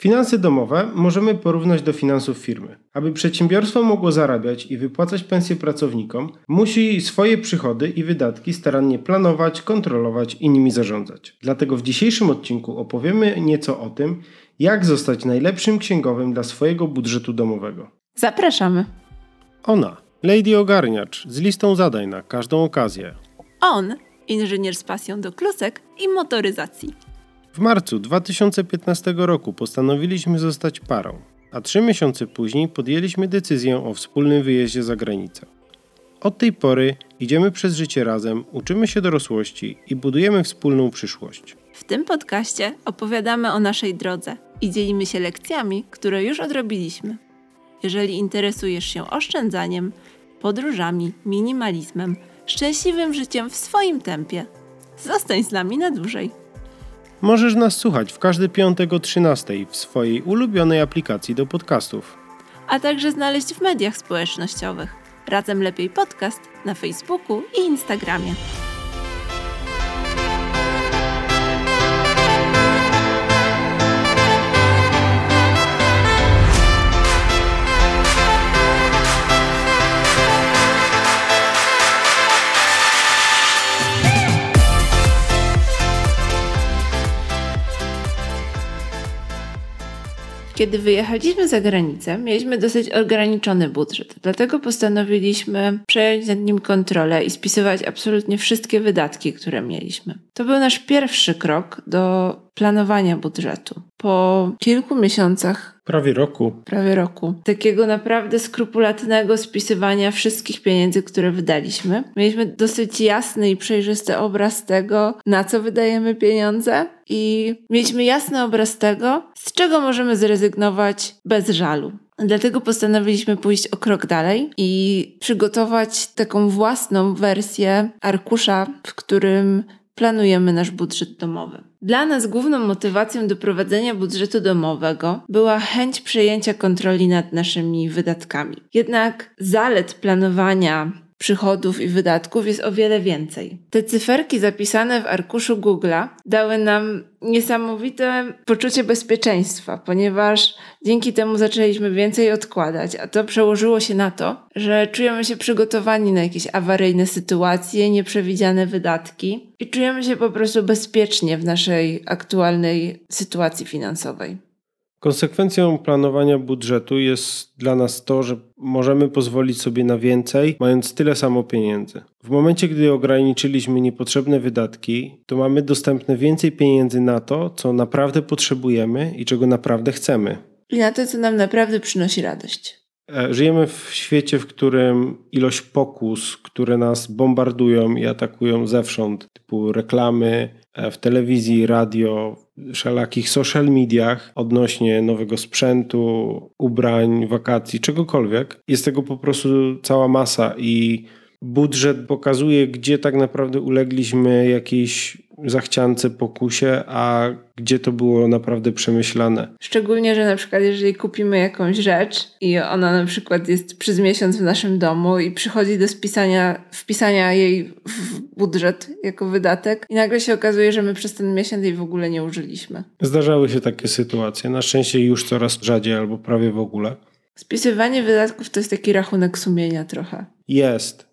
Finanse domowe możemy porównać do finansów firmy. Aby przedsiębiorstwo mogło zarabiać i wypłacać pensje pracownikom, musi swoje przychody i wydatki starannie planować, kontrolować i nimi zarządzać. Dlatego w dzisiejszym odcinku opowiemy nieco o tym, jak zostać najlepszym księgowym dla swojego budżetu domowego. Zapraszamy. Ona, Lady Ogarniacz, z listą zadań na każdą okazję. On, inżynier z pasją do klusek i motoryzacji. W marcu 2015 roku postanowiliśmy zostać parą, a trzy miesiące później podjęliśmy decyzję o wspólnym wyjeździe za granicę. Od tej pory idziemy przez życie razem, uczymy się dorosłości i budujemy wspólną przyszłość. W tym podcaście opowiadamy o naszej drodze i dzielimy się lekcjami, które już odrobiliśmy. Jeżeli interesujesz się oszczędzaniem, podróżami, minimalizmem, szczęśliwym życiem w swoim tempie, zostań z nami na dłużej. Możesz nas słuchać w każdy piątek o 13 w swojej ulubionej aplikacji do podcastów. A także znaleźć w mediach społecznościowych. Razem Lepiej Podcast na Facebooku i Instagramie. Kiedy wyjechaliśmy za granicę, mieliśmy dosyć ograniczony budżet, dlatego postanowiliśmy przejąć nad nim kontrolę i spisywać absolutnie wszystkie wydatki, które mieliśmy. To był nasz pierwszy krok do planowania budżetu. Po kilku miesiącach Prawie roku. prawie roku, takiego naprawdę skrupulatnego spisywania wszystkich pieniędzy, które wydaliśmy. Mieliśmy dosyć jasny i przejrzysty obraz tego, na co wydajemy pieniądze i mieliśmy jasny obraz tego, z czego możemy zrezygnować bez żalu. Dlatego postanowiliśmy pójść o krok dalej i przygotować taką własną wersję arkusza, w którym planujemy nasz budżet domowy. Dla nas główną motywacją do prowadzenia budżetu domowego była chęć przejęcia kontroli nad naszymi wydatkami. Jednak zalet planowania przychodów i wydatków jest o wiele więcej. Te cyferki zapisane w arkuszu Google'a dały nam niesamowite poczucie bezpieczeństwa, ponieważ dzięki temu zaczęliśmy więcej odkładać, a to przełożyło się na to, że czujemy się przygotowani na jakieś awaryjne sytuacje, nieprzewidziane wydatki i czujemy się po prostu bezpiecznie w naszej aktualnej sytuacji finansowej. Konsekwencją planowania budżetu jest dla nas to, że możemy pozwolić sobie na więcej, mając tyle samo pieniędzy. W momencie, gdy ograniczyliśmy niepotrzebne wydatki, to mamy dostępne więcej pieniędzy na to, co naprawdę potrzebujemy i czego naprawdę chcemy. I na to, co nam naprawdę przynosi radość. E, Żyjemy w świecie, w którym ilość pokus, które nas bombardują i atakują zewsząd, typu reklamy e, w telewizji, radio, wszelakich social mediach odnośnie nowego sprzętu, ubrań, wakacji, czegokolwiek. Jest tego po prostu cała masa i budżet pokazuje, gdzie tak naprawdę ulegliśmy jakiejś zachciance, pokusie, a gdzie to było naprawdę przemyślane. Szczególnie, że na przykład jeżeli kupimy jakąś rzecz i ona na przykład jest przez miesiąc w naszym domu i przychodzi do spisania, wpisania jej w budżet jako wydatek i nagle się okazuje, że my przez ten miesiąc jej w ogóle nie użyliśmy. Zdarzały się takie sytuacje. Na szczęście już coraz rzadziej albo prawie w ogóle. Spisywanie wydatków to jest taki rachunek sumienia trochę. Jest.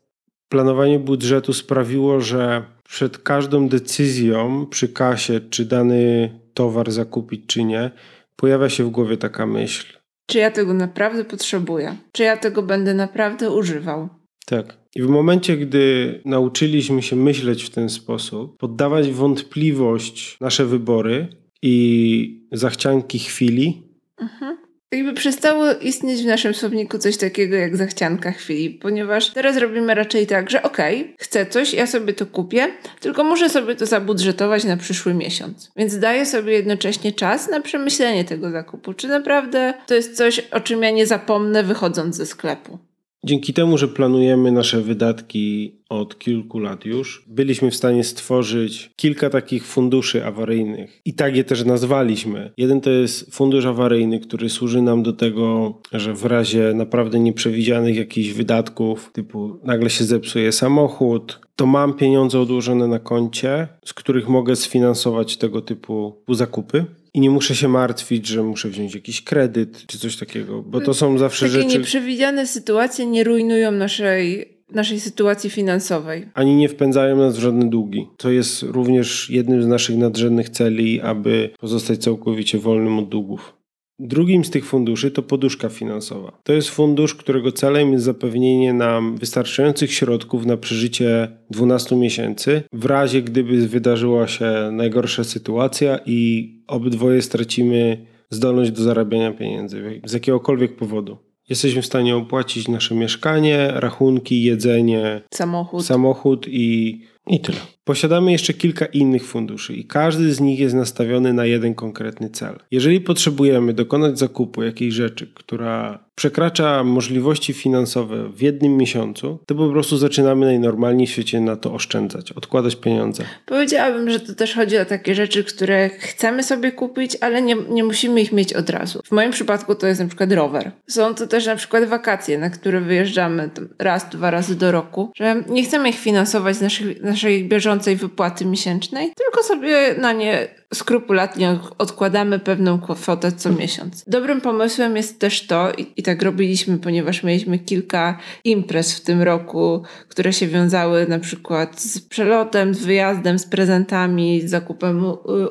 Planowanie budżetu sprawiło, że przed każdą decyzją przy kasie, czy dany towar zakupić, czy nie, pojawia się w głowie taka myśl. Czy ja tego naprawdę potrzebuję? Czy ja tego będę naprawdę używał? Tak. I w momencie, gdy nauczyliśmy się myśleć w ten sposób, poddawać wątpliwość nasze wybory i zachcianki chwili, Mhm. Jakby przestało istnieć w naszym słowniku coś takiego jak zachcianka chwili, ponieważ teraz robimy raczej tak, że okej, chcę coś, ja sobie to kupię, tylko muszę sobie to zabudżetować na przyszły miesiąc. Więc daję sobie jednocześnie czas na przemyślenie tego zakupu. Czy naprawdę to jest coś, o czym ja nie zapomnę wychodząc ze sklepu? Dzięki temu, że planujemy nasze wydatki od kilku lat już, byliśmy w stanie stworzyć kilka takich funduszy awaryjnych. I tak je też nazwaliśmy. Jeden to jest fundusz awaryjny, który służy nam do tego, że w razie naprawdę nieprzewidzianych jakichś wydatków, typu nagle się zepsuje samochód, to mam pieniądze odłożone na koncie, z których mogę sfinansować tego typu zakupy. I nie muszę się martwić, że muszę wziąć jakiś kredyt czy coś takiego, bo to są zawsze Takie rzeczy... nieprzewidziane sytuacje nie rujnują naszej naszej sytuacji finansowej. Ani nie wpędzają nas w żadne długi. To jest również jednym z naszych nadrzędnych celi, aby pozostać całkowicie wolnym od długów. Drugim z tych funduszy to poduszka finansowa. To jest fundusz, którego celem jest zapewnienie nam wystarczających środków na przeżycie 12 miesięcy, w razie gdyby wydarzyła się najgorsza sytuacja i obydwoje stracimy zdolność do zarabiania pieniędzy z jakiegokolwiek powodu. Jesteśmy w stanie opłacić nasze mieszkanie, rachunki, jedzenie, samochód, samochód i, i tyle. Posiadamy jeszcze kilka innych funduszy i każdy z nich jest nastawiony na jeden konkretny cel. Jeżeli potrzebujemy dokonać zakupu jakiejś rzeczy, która przekracza możliwości finansowe w jednym miesiącu, to po prostu zaczynamy najnormalniej w świecie na to oszczędzać, odkładać pieniądze. Powiedziałabym, że to też chodzi o takie rzeczy, które chcemy sobie kupić, ale nie, nie musimy ich mieć od razu. W moim przypadku to jest na przykład rower. Są to też na przykład wakacje, na które wyjeżdżamy raz, dwa razy do roku, że nie chcemy ich finansować z naszej, naszej bieżącej wypłaty miesięcznej, tylko sobie na nie skrupulatnie odkładamy pewną kwotę co miesiąc. Dobrym pomysłem jest też to, i, i, tak robiliśmy, ponieważ mieliśmy kilka imprez w tym roku, które się wiązały na przykład z przelotem, z wyjazdem, z prezentami, z zakupem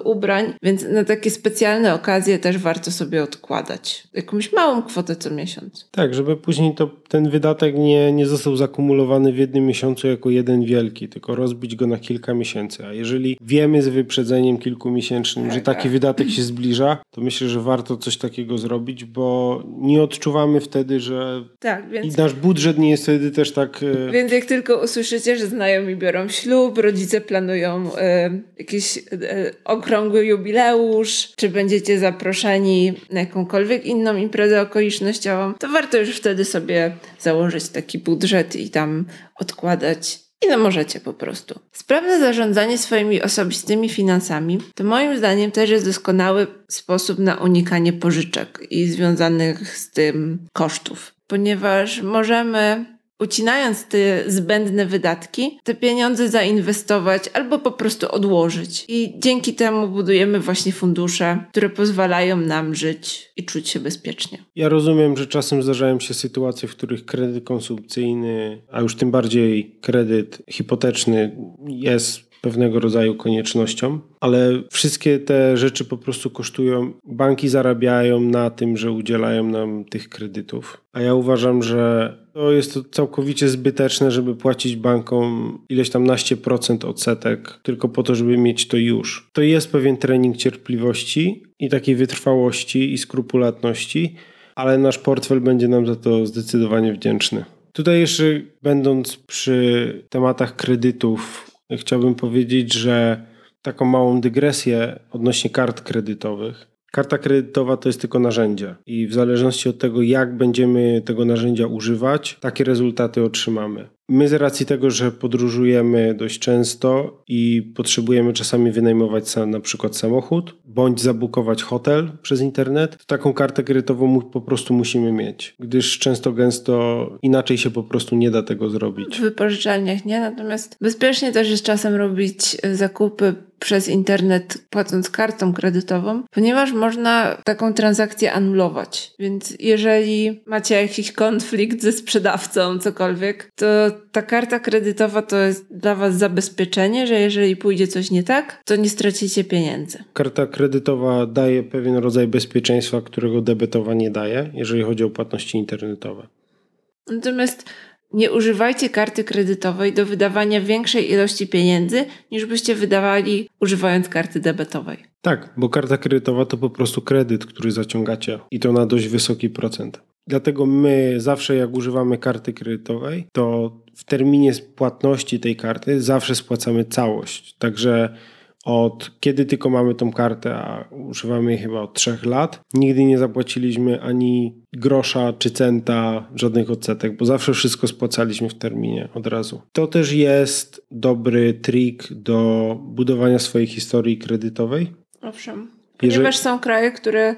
ubrań, więc na takie specjalne okazje też warto sobie odkładać jakąś małą kwotę co miesiąc. Tak, żeby później to, ten wydatek nie, nie został zakumulowany w jednym miesiącu jako jeden wielki, tylko rozbić go na kilka miesięcy. A jeżeli wiemy z wyprzedzeniem kilku miesięcy, miesięcznym, że taki wydatek się zbliża, to myślę, że warto coś takiego zrobić, bo nie odczuwamy wtedy, że tak, więc... i nasz budżet nie jest wtedy też tak... E, więc jak tylko usłyszycie, że znajomi biorą ślub, rodzice planują e, jakiś e, okrągły jubileusz, czy będziecie zaproszeni na jakąkolwiek inną imprezę okolicznościową, to warto już wtedy sobie założyć taki budżet i tam odkładać Ile możecie po prostu. Sprawne zarządzanie swoimi osobistymi finansami to moim zdaniem też jest doskonały sposób na unikanie pożyczek i związanych z tym kosztów, ponieważ możemy ucinając te zbędne wydatki, te pieniądze zainwestować albo po prostu odłożyć. I dzięki temu budujemy właśnie fundusze, które pozwalają nam żyć i czuć się bezpiecznie. Ja rozumiem, że czasem zdarzają się sytuacje, w których kredyt konsumpcyjny, a już tym bardziej kredyt hipoteczny jest pewnego rodzaju koniecznością, ale wszystkie te rzeczy po prostu kosztują. Banki zarabiają na tym, że udzielają nam tych kredytów. A ja uważam, że to jest to całkowicie zbyteczne, żeby płacić bankom ileś tam naście procent odsetek, tylko po to, żeby mieć to już. To jest pewien trening cierpliwości i takiej wytrwałości i skrupulatności, ale nasz portfel będzie nam za to zdecydowanie wdzięczny. Tutaj jeszcze będąc przy tematach kredytów, chciałbym powiedzieć, że taką małą dygresję odnośnie kart kredytowych. Karta kredytowa to jest tylko narzędzie i w zależności od tego, jak będziemy tego narzędzia używać, takie rezultaty otrzymamy. My z racji tego, że podróżujemy dość często i potrzebujemy czasami wynajmować na przykład samochód, bądź zabukować hotel przez internet, to taką kartę kredytową po prostu musimy mieć, gdyż często gęsto inaczej się po prostu nie da tego zrobić. W wypożyczalniach nie, natomiast bezpiecznie też jest czasem robić zakupy przez internet płacąc kartą kredytową, ponieważ można taką transakcję anulować. Więc jeżeli macie jakiś konflikt ze sprzedawcą, cokolwiek, to ta karta kredytowa to jest dla Was zabezpieczenie, że jeżeli pójdzie coś nie tak, to nie stracicie pieniędzy. Karta kredytowa daje pewien rodzaj bezpieczeństwa, którego debetowa nie daje, jeżeli chodzi o płatności internetowe. Natomiast nie używajcie karty kredytowej do wydawania większej ilości pieniędzy, niż byście wydawali używając karty debetowej. Tak, bo karta kredytowa to po prostu kredyt, który zaciągacie i to na dość wysoki procent. Dlatego my zawsze jak używamy karty kredytowej, to w terminie płatności tej karty zawsze spłacamy całość. Także od kiedy tylko mamy tą kartę, a używamy jej chyba od trzech lat, nigdy nie zapłaciliśmy ani grosza czy centa, żadnych odsetek, bo zawsze wszystko spłacaliśmy w terminie od razu. To też jest dobry trik do budowania swojej historii kredytowej. Owszem. Ponieważ Jeżeli... są kraje, które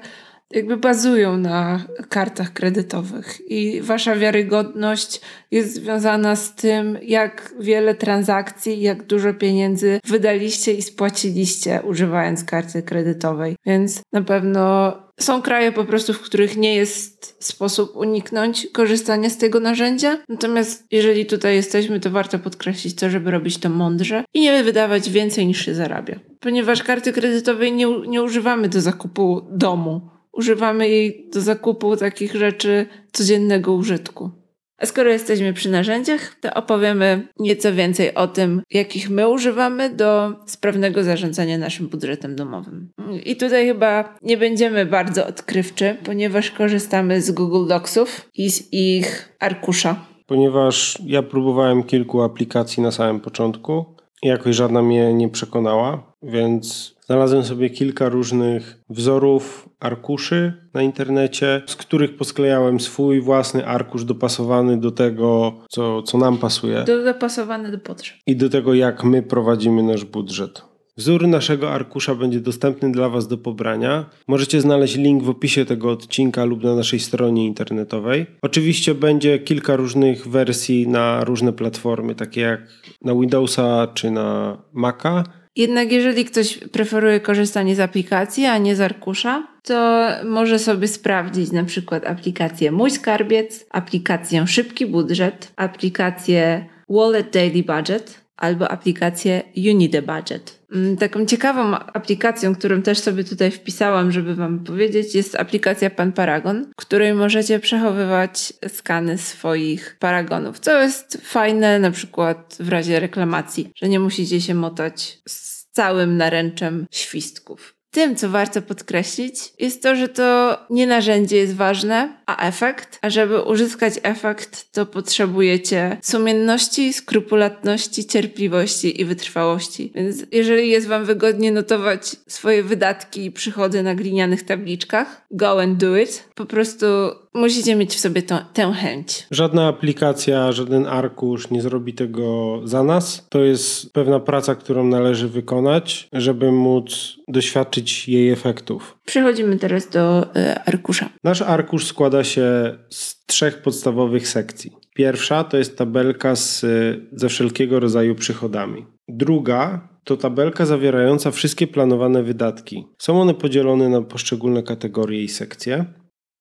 jakby bazują na kartach kredytowych i wasza wiarygodność jest związana z tym, jak wiele transakcji, jak dużo pieniędzy wydaliście i spłaciliście używając karty kredytowej. Więc na pewno są kraje po prostu, w których nie jest sposób uniknąć korzystania z tego narzędzia. Natomiast jeżeli tutaj jesteśmy, to warto podkreślić to, żeby robić to mądrze i nie wydawać więcej niż się zarabia. Ponieważ karty kredytowej nie, nie używamy do zakupu domu. Używamy jej do zakupu takich rzeczy codziennego użytku. A skoro jesteśmy przy narzędziach, to opowiemy nieco więcej o tym, jakich my używamy do sprawnego zarządzania naszym budżetem domowym. I tutaj chyba nie będziemy bardzo odkrywczy, ponieważ korzystamy z Google Docsów i z ich arkusza. Ponieważ ja próbowałem kilku aplikacji na samym początku, jakoś żadna mnie nie przekonała, więc znalazłem sobie kilka różnych wzorów arkuszy na internecie, z których posklejałem swój własny arkusz dopasowany do tego, co, co nam pasuje. Dopasowany do potrzeb. I do tego, jak my prowadzimy nasz budżet. Wzór naszego arkusza będzie dostępny dla Was do pobrania. Możecie znaleźć link w opisie tego odcinka lub na naszej stronie internetowej. Oczywiście będzie kilka różnych wersji na różne platformy, takie jak na Windowsa czy na Maca. Jednak jeżeli ktoś preferuje korzystanie z aplikacji, a nie z arkusza, to może sobie sprawdzić na przykład aplikację Mój Skarbiec, aplikację Szybki Budżet, aplikację Wallet Daily Budget albo aplikację Unity Budget. Mm, taką ciekawą aplikacją, którą też sobie tutaj wpisałam, żeby Wam powiedzieć, jest aplikacja Pan Paragon, w której możecie przechowywać skany swoich paragonów, co jest fajne na przykład w razie reklamacji, że nie musicie się motać z całym naręczem świstków. Tym, co warto podkreślić, jest to, że to nie narzędzie jest ważne, a efekt. A żeby uzyskać efekt, to potrzebujecie sumienności, skrupulatności, cierpliwości i wytrwałości. Więc jeżeli jest Wam wygodnie notować swoje wydatki i przychody na glinianych tabliczkach, go and do it. Po prostu musicie mieć w sobie to, tę chęć. Żadna aplikacja, żaden arkusz nie zrobi tego za nas. To jest pewna praca, którą należy wykonać, żeby móc doświadczyć jej efektów. Przechodzimy teraz do y, arkusza. Nasz arkusz składa się z trzech podstawowych sekcji. Pierwsza to jest tabelka z, ze wszelkiego rodzaju przychodami. Druga to tabelka zawierająca wszystkie planowane wydatki. Są one podzielone na poszczególne kategorie i sekcje.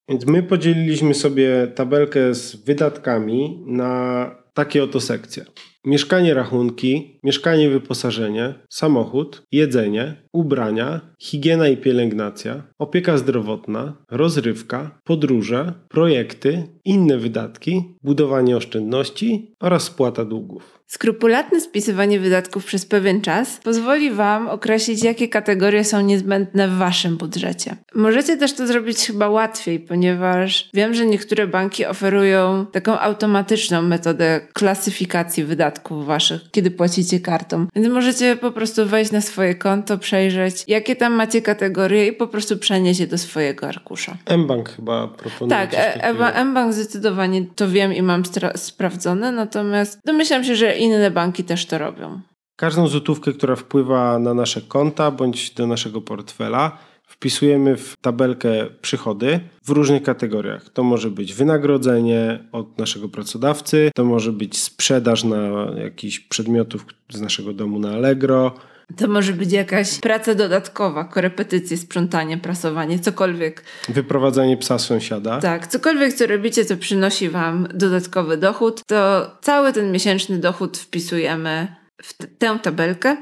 Więc my podzieliliśmy sobie tabelkę z wydatkami na takie oto sekcje. Mieszkanie, rachunki, mieszkanie, wyposażenie, samochód, jedzenie, ubrania, higiena i pielęgnacja, opieka zdrowotna, rozrywka, podróże, projekty, inne wydatki, budowanie oszczędności oraz spłata długów. Skrupulatne spisywanie wydatków przez pewien czas pozwoli Wam określić, jakie kategorie są niezbędne w Waszym budżecie. Możecie też to zrobić chyba łatwiej, ponieważ wiem, że niektóre banki oferują taką automatyczną metodę klasyfikacji wydatków Waszych, kiedy płacicie kartą. Więc możecie po prostu wejść na swoje konto, przejrzeć, jakie tam macie kategorie i po prostu przenieść je do swojego arkusza. mBank chyba proponuje. Tak, e, mBank zdecydowanie to wiem i mam sprawdzone, natomiast domyślam się, że inne banki też to robią. Każdą złotówkę, która wpływa na nasze konta bądź do naszego portfela, wpisujemy w tabelkę przychody w różnych kategoriach. To może być wynagrodzenie od naszego pracodawcy, to może być sprzedaż na jakichś przedmiotów z naszego domu na Allegro. To może być jakaś praca dodatkowa, korepetycje, sprzątanie, prasowanie, cokolwiek. Wyprowadzanie psa sąsiada. Tak, cokolwiek co robicie, co przynosi wam dodatkowy dochód, to cały ten miesięczny dochód wpisujemy w tę tabelkę.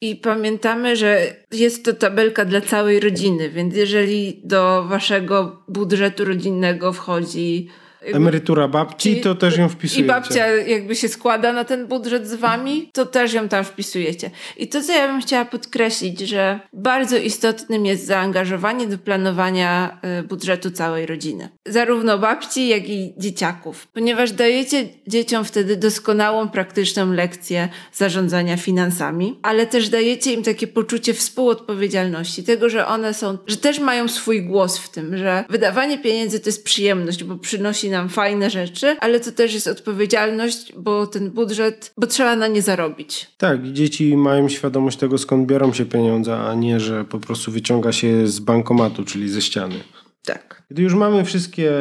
I pamiętamy, że jest to tabelka dla całej rodziny, więc jeżeli do waszego budżetu rodzinnego wchodzi emerytura babci, to też ją wpisujecie. I babcia jakby się składa na ten budżet z wami, to też ją tam wpisujecie. I to, co ja bym chciała podkreślić, że bardzo istotnym jest zaangażowanie do planowania y, budżetu całej rodziny. Zarówno babci, jak i dzieciaków. Ponieważ dajecie dzieciom wtedy doskonałą, praktyczną lekcję zarządzania finansami, ale też dajecie im takie poczucie współodpowiedzialności. Tego, że one są, że też mają swój głos w tym, że wydawanie pieniędzy to jest przyjemność, bo przynosi nam fajne rzeczy, ale to też jest odpowiedzialność, bo ten budżet, bo trzeba na nie zarobić. Tak, dzieci mają świadomość tego, skąd biorą się pieniądze, a nie, że po prostu wyciąga się z bankomatu, czyli ze ściany. Tak. Gdy już mamy wszystkie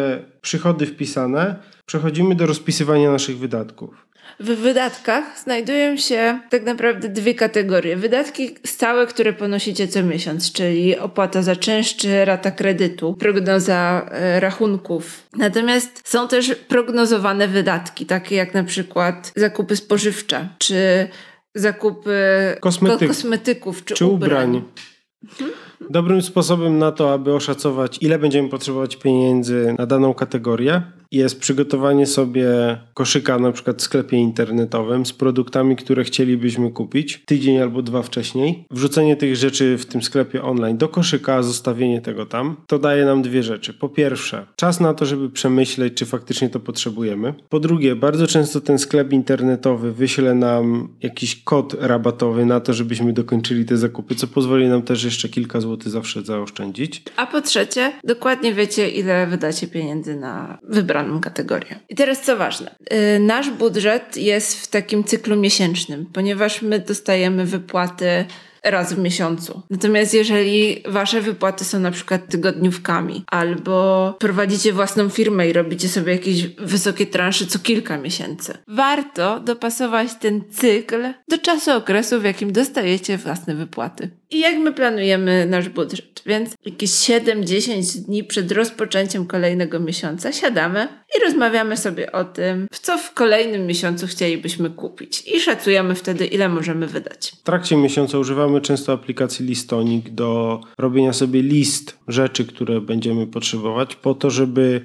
przychody wpisane, przechodzimy do rozpisywania naszych wydatków. W wydatkach znajdują się tak naprawdę dwie kategorie. Wydatki stałe, które ponosicie co miesiąc, czyli opłata za czynsz czy rata kredytu, prognoza e, rachunków. Natomiast są też prognozowane wydatki, takie jak na przykład zakupy spożywcze, czy zakupy Kosmetyk- kosmetyków, czy, Czy ubrań. Mhm. Dobrym sposobem na to, aby oszacować, ile będziemy potrzebować pieniędzy na daną kategorię, jest przygotowanie sobie koszyka na przykład w sklepie internetowym z produktami, które chcielibyśmy kupić tydzień albo dwa wcześniej. Wrzucenie tych rzeczy w tym sklepie online do koszyka, zostawienie tego tam, to daje nam dwie rzeczy. Po pierwsze, czas na to, żeby przemyśleć, czy faktycznie to potrzebujemy. Po drugie, bardzo często ten sklep internetowy wyśle nam jakiś kod rabatowy na to, żebyśmy dokończyli te zakupy, co pozwoli nam też jeszcze kilka złotych zawsze zaoszczędzić. A po trzecie, dokładnie wiecie, ile wydacie pieniędzy na kategorię. I teraz co ważne, yy, nasz budżet jest w takim cyklu miesięcznym, ponieważ my dostajemy wypłaty raz w miesiącu. Natomiast jeżeli wasze wypłaty są na przykład tygodniówkami, albo prowadzicie własną firmę i robicie sobie jakieś wysokie transze co kilka miesięcy, warto dopasować ten cykl do czasu okresu, w jakim dostajecie własne wypłaty. I jak my planujemy nasz budżet? Więc jakieś 7-10 dni przed rozpoczęciem kolejnego miesiąca siadamy i rozmawiamy sobie o tym, w co w kolejnym miesiącu chcielibyśmy kupić. I szacujemy wtedy, ile możemy wydać. W trakcie miesiąca używamy często aplikacji Listonik do robienia sobie list rzeczy, które będziemy potrzebować, po to, żeby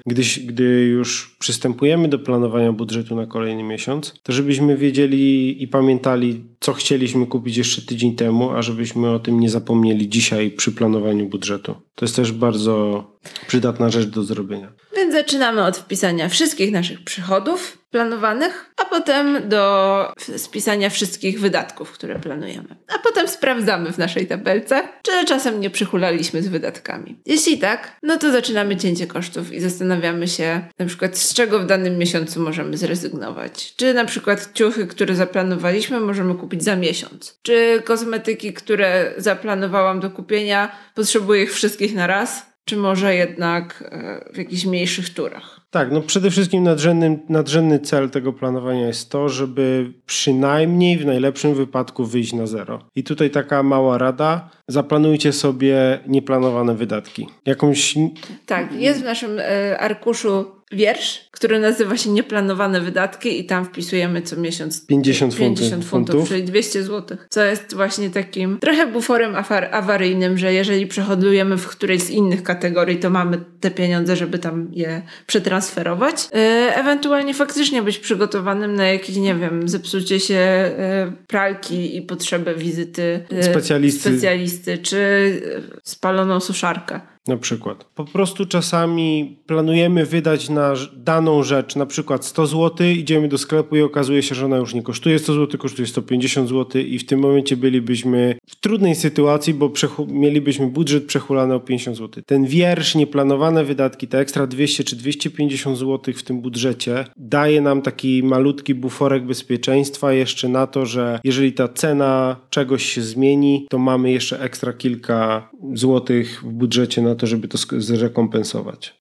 gdy już przystępujemy do planowania budżetu na kolejny miesiąc, to żebyśmy wiedzieli i pamiętali, co chcieliśmy kupić jeszcze tydzień temu, a żebyśmy o tym nie zapomnieli dzisiaj przy planowaniu budżetu. To jest też bardzo przydatna rzecz do zrobienia. Więc zaczynamy od wpisania wszystkich naszych przychodów planowanych, a potem do spisania wszystkich wydatków, które planujemy. A potem sprawdzamy w naszej tabelce, czy czasem nie przychulaliśmy z wydatkami. Jeśli tak, no to zaczynamy cięcie kosztów i zastanawiamy się na przykład z czego w danym miesiącu możemy zrezygnować. Czy na przykład ciuchy, które zaplanowaliśmy, możemy kupić za miesiąc. Czy kosmetyki, które zaplanowałam do kupienia, potrzebuję ich wszystkich na raz, czy może jednak e, w jakichś mniejszych turach. Tak, no przede wszystkim nadrzędny, nadrzędny cel tego planowania jest to, żeby przynajmniej w najlepszym wypadku wyjść na zero. I tutaj taka mała rada, zaplanujcie sobie nieplanowane wydatki. Jakąś... Tak, jest w naszym e, arkuszu wiersz, który nazywa się Nieplanowane wydatki i tam wpisujemy co miesiąc 50 50 funtów, funtów, czyli 200 zł, co jest właśnie takim trochę buforem awaryjnym, że jeżeli przehodujemy w którejś z innych kategorii, to mamy te pieniądze, żeby tam je przetransferować. E, ewentualnie faktycznie być przygotowanym na jakieś, nie wiem, zepsucie się e, pralki i potrzebę wizyty e, Specjalisty. specjalisty czy spaloną suszarkę. Na przykład. Po prostu czasami planujemy wydać na daną rzecz, na przykład 100 zł, idziemy do sklepu i okazuje się, że ona już nie kosztuje 100 zł, kosztuje 150 zł i w tym momencie bylibyśmy w trudnej sytuacji, bo mielibyśmy budżet przechulany o 50 zł. Ten wiersz, nieplanowane wydatki, te ekstra 200 czy 250 zł w tym budżecie daje nam taki malutki buforek bezpieczeństwa jeszcze na to, że jeżeli ta cena czegoś się zmieni, to mamy jeszcze ekstra kilka złotych w budżecie na to, żeby to zrekompensować.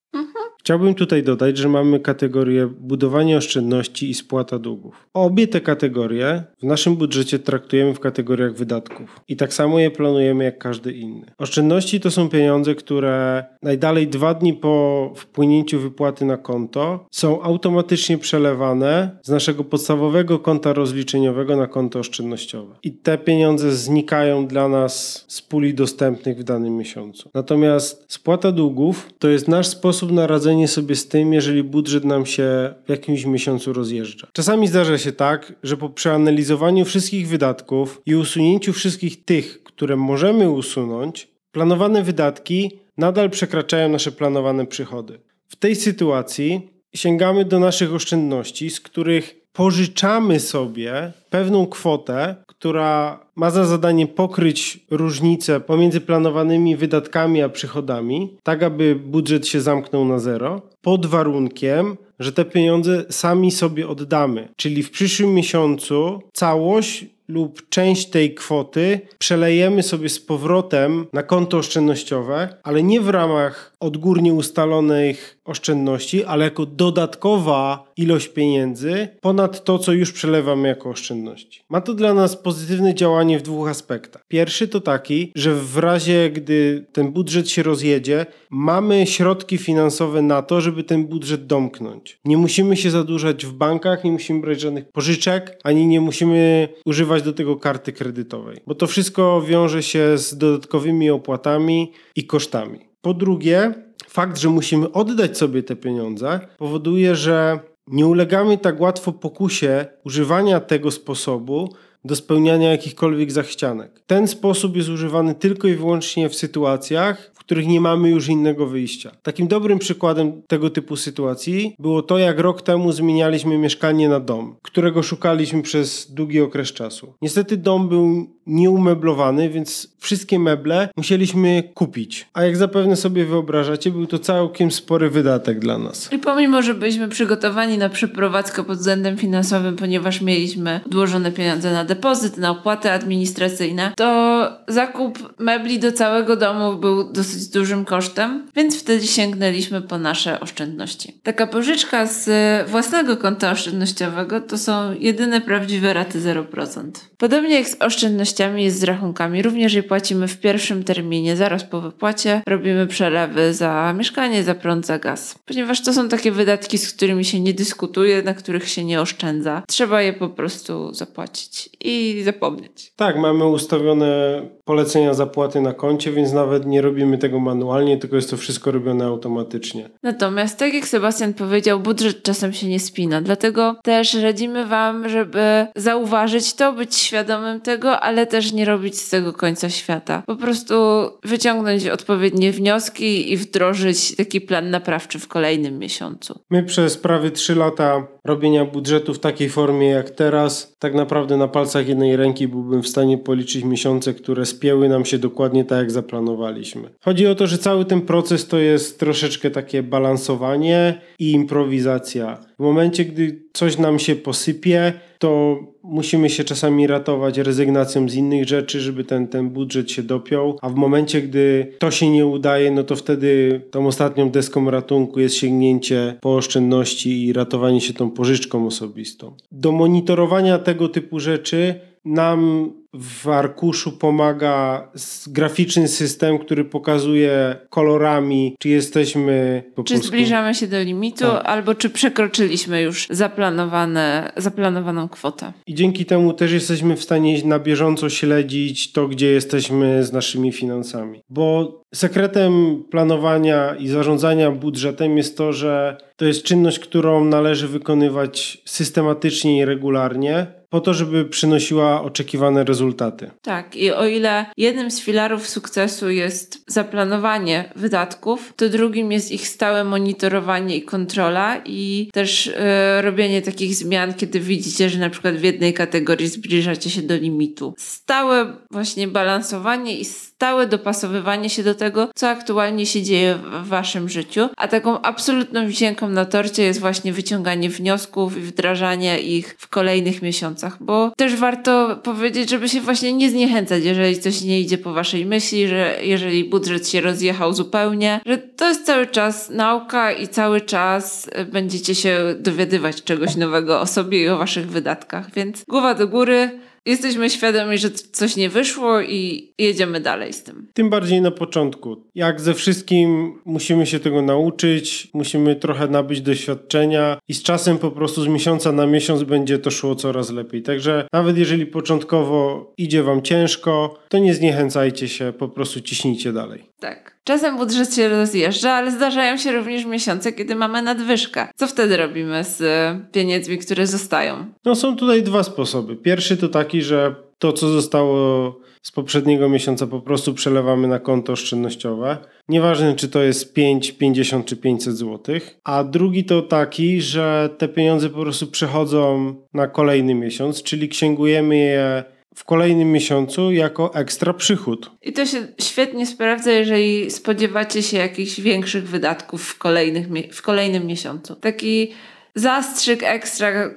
Chciałbym tutaj dodać, że mamy kategorię budowanie oszczędności i spłata długów. Obie te kategorie w naszym budżecie traktujemy w kategoriach wydatków i tak samo je planujemy jak każdy inny. Oszczędności to są pieniądze, które najdalej dwa dni po wpłynięciu wypłaty na konto są automatycznie przelewane z naszego podstawowego konta rozliczeniowego na konto oszczędnościowe. I te pieniądze znikają dla nas z puli dostępnych w danym miesiącu. Natomiast spłata długów to jest nasz sposób na radzenie sobie z tym, jeżeli budżet nam się w jakimś miesiącu rozjeżdża. Czasami zdarza się tak, że po przeanalizowaniu wszystkich wydatków i usunięciu wszystkich tych, które możemy usunąć, planowane wydatki nadal przekraczają nasze planowane przychody. W tej sytuacji sięgamy do naszych oszczędności, z których pożyczamy sobie pewną kwotę, która ma za zadanie pokryć różnicę pomiędzy planowanymi wydatkami a przychodami, tak aby budżet się zamknął na zero, pod warunkiem, że te pieniądze sami sobie oddamy. Czyli w przyszłym miesiącu całość lub część tej kwoty przelejemy sobie z powrotem na konto oszczędnościowe, ale nie w ramach odgórnie ustalonych oszczędności, ale jako dodatkowa ilość pieniędzy ponad to, co już przelewamy jako oszczędności. Ma to dla nas pozytywne działanie w dwóch aspektach. Pierwszy to taki, że w razie, gdy ten budżet się rozjedzie, mamy środki finansowe na to, żeby ten budżet domknąć. Nie musimy się zadłużać w bankach, nie musimy brać żadnych pożyczek, ani nie musimy używać do tego karty kredytowej, bo to wszystko wiąże się z dodatkowymi opłatami i kosztami. Po drugie, fakt, że musimy oddać sobie te pieniądze, powoduje, że nie ulegamy tak łatwo pokusie używania tego sposobu do spełniania jakichkolwiek zachcianek. Ten sposób jest używany tylko i wyłącznie w sytuacjach, w których nie mamy już innego wyjścia. Takim dobrym przykładem tego typu sytuacji było to, jak rok temu zmienialiśmy mieszkanie na dom, którego szukaliśmy przez długi okres czasu. Niestety dom był nieumeblowany, więc wszystkie meble musieliśmy kupić. A jak zapewne sobie wyobrażacie, był to całkiem spory wydatek dla nas. I pomimo, że byliśmy przygotowani na przeprowadzkę pod względem finansowym, ponieważ mieliśmy odłożone pieniądze na depozyt, na opłaty administracyjne, to zakup mebli do całego domu był dosyć dużym kosztem, więc wtedy sięgnęliśmy po nasze oszczędności. Taka pożyczka z własnego konta oszczędnościowego to są jedyne prawdziwe raty 0%. Podobnie jak z oszczędnościami jest z rachunkami, również je płacimy w pierwszym terminie, zaraz po wypłacie robimy przelewy za mieszkanie, za prąd, za gaz. Ponieważ to są takie wydatki, z którymi się nie dyskutuje, na których się nie oszczędza. Trzeba je po prostu zapłacić i zapomnieć. Tak, mamy ustawione polecenia zapłaty na koncie, więc nawet nie robimy tego manualnie, tylko jest to wszystko robione automatycznie. Natomiast, tak jak Sebastian powiedział, budżet czasem się nie spina, dlatego też radzimy Wam, żeby zauważyć to, być świadomym tego, ale też nie robić z tego końca świata. Po prostu wyciągnąć odpowiednie wnioski i wdrożyć taki plan naprawczy w kolejnym miesiącu. My przez prawie 3 lata robienia budżetu w takiej formie jak teraz, tak naprawdę na palcach jednej ręki byłbym w stanie policzyć miesiące, które spięły nam się dokładnie tak, jak zaplanowaliśmy. Chodzi o to, że cały ten proces to jest troszeczkę takie balansowanie i improwizacja. W momencie, gdy coś nam się posypie, to musimy się czasami ratować rezygnacją z innych rzeczy, żeby ten, ten budżet się dopiął, a w momencie, gdy to się nie udaje, no to wtedy tą ostatnią deską ratunku jest sięgnięcie po oszczędności i ratowanie się tą pożyczką osobistą. Do monitorowania tego typu rzeczy nam w arkuszu pomaga graficzny system, który pokazuje kolorami, czy jesteśmy po Czy prostu... zbliżamy się do limitu, tak. albo czy przekroczyliśmy już zaplanowane, zaplanowaną kwotę. I dzięki temu też jesteśmy w stanie na bieżąco śledzić to, gdzie jesteśmy z naszymi finansami. Bo sekretem planowania i zarządzania budżetem jest to, że to jest czynność, którą należy wykonywać systematycznie i regularnie po to, żeby przynosiła oczekiwane rezultaty. Tak, i o ile jednym z filarów sukcesu jest zaplanowanie wydatków, to drugim jest ich stałe monitorowanie i kontrola i też yy, robienie takich zmian, kiedy widzicie, że na przykład w jednej kategorii zbliżacie się do limitu. Stałe właśnie balansowanie i stałe dopasowywanie się do tego, co aktualnie się dzieje w waszym życiu, a taką absolutną wisienką na torcie jest właśnie wyciąganie wniosków i wdrażanie ich w kolejnych miesiącach, bo też warto powiedzieć, żeby się właśnie nie zniechęcać, jeżeli coś nie idzie po waszej myśli, że jeżeli budżet się rozjechał zupełnie, że to jest cały czas nauka i cały czas będziecie się dowiadywać czegoś nowego o sobie i o waszych wydatkach, więc głowa do góry, jesteśmy świadomi, że coś nie wyszło i jedziemy dalej z tym. Tym bardziej na początku. Jak ze wszystkim musimy się tego nauczyć, musimy trochę nabyć doświadczenia i z czasem po prostu z miesiąca na miesiąc będzie to szło coraz lepiej. Także nawet jeżeli początkowo idzie wam ciężko, to nie zniechęcajcie się, po prostu ciśnijcie dalej. Tak. Czasem budżet się rozjeżdża, ale zdarzają się również miesiące, kiedy mamy nadwyżkę. Co wtedy robimy z e, pieniędzmi, które zostają? No są tutaj dwa sposoby. Pierwszy to taki, że to, co zostało z poprzedniego miesiąca, po prostu przelewamy na konto oszczędnościowe. Nieważne, czy to jest 5, 50 czy 500 zł. A drugi to taki, że te pieniądze po prostu przechodzą na kolejny miesiąc, czyli księgujemy je w kolejnym miesiącu jako ekstra przychód. I to się świetnie sprawdza, jeżeli spodziewacie się jakichś większych wydatków w, kolejnych, w kolejnym miesiącu. Taki zastrzyk ekstra y,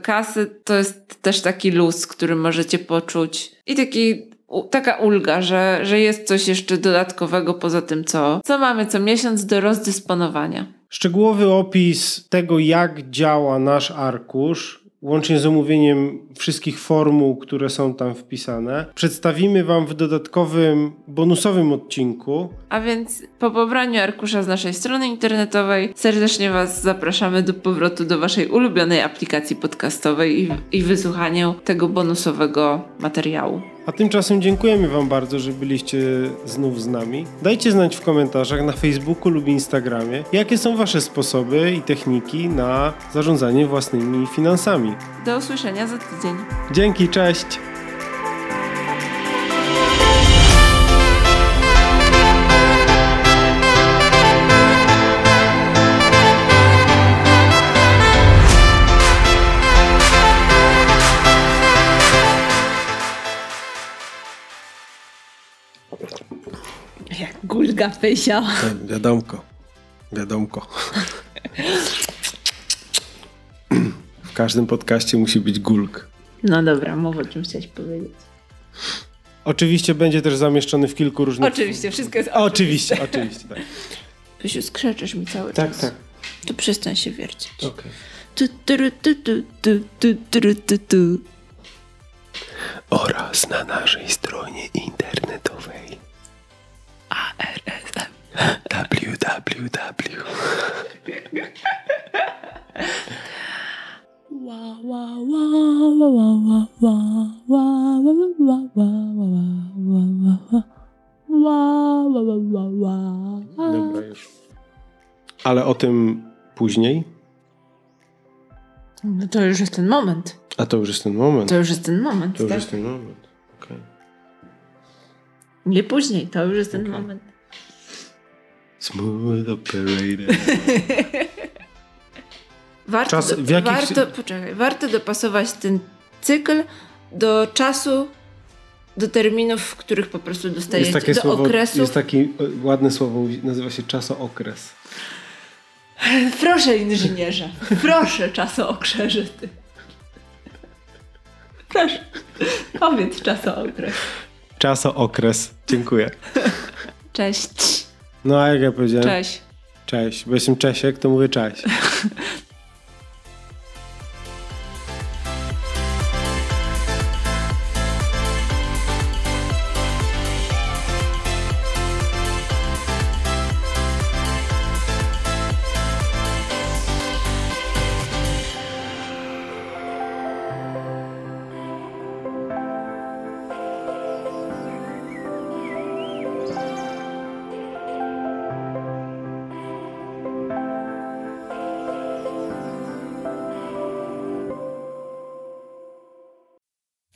kasy to jest też taki luz, który możecie poczuć i taki taka ulga, że, że jest coś jeszcze dodatkowego poza tym, co, co mamy co miesiąc do rozdysponowania. Szczegółowy opis tego, jak działa nasz arkusz, łącznie z omówieniem wszystkich formuł, które są tam wpisane, przedstawimy Wam w dodatkowym, bonusowym odcinku. A więc po pobraniu arkusza z naszej strony internetowej serdecznie Was zapraszamy do powrotu do Waszej ulubionej aplikacji podcastowej i, i tego bonusowego materiału. A tymczasem dziękujemy Wam bardzo, że byliście znów z nami. Dajcie znać w komentarzach na Facebooku lub Instagramie, jakie są Wasze sposoby i techniki na zarządzanie własnymi finansami. Do usłyszenia za tydzień. Dzięki, cześć! Mózga pysiał. Tak, wiadomko. Wiadomko. w każdym podcaście musi być gulk. No dobra, mów o czym chciałeś powiedzieć. Oczywiście będzie też zamieszczony w kilku różnych... Oczywiście, wszystko jest oczywiście. Oczywiście, oczywiście, tak. Pysiu, mi cały tak, czas. Tak, tak. To przestań się wiercić. Okay. Oraz na naszej tym później. No to już jest ten moment. A to już jest ten moment. To już jest ten moment, To już tak? jest ten moment. Okej. Nie później, to już jest ten Okej. moment. Smooth operator. Warto, Czas- do, jakich- warto, poczekaj, warto dopasować ten cykl do czasu, do terminów, w których po prostu dostajecie, Jest takie do słowo, okresu. jest takie e, ładne słowo, nazywa się czasookres. Proszę inżynierze, proszę czasookresie ty. Proszę, powiedz czasookres. Czasookres. Dziękuję. Cześć. No a jak ja powiedziałem? Cześć. Cześć. Bo jestem Czesiek, to mówię cześć.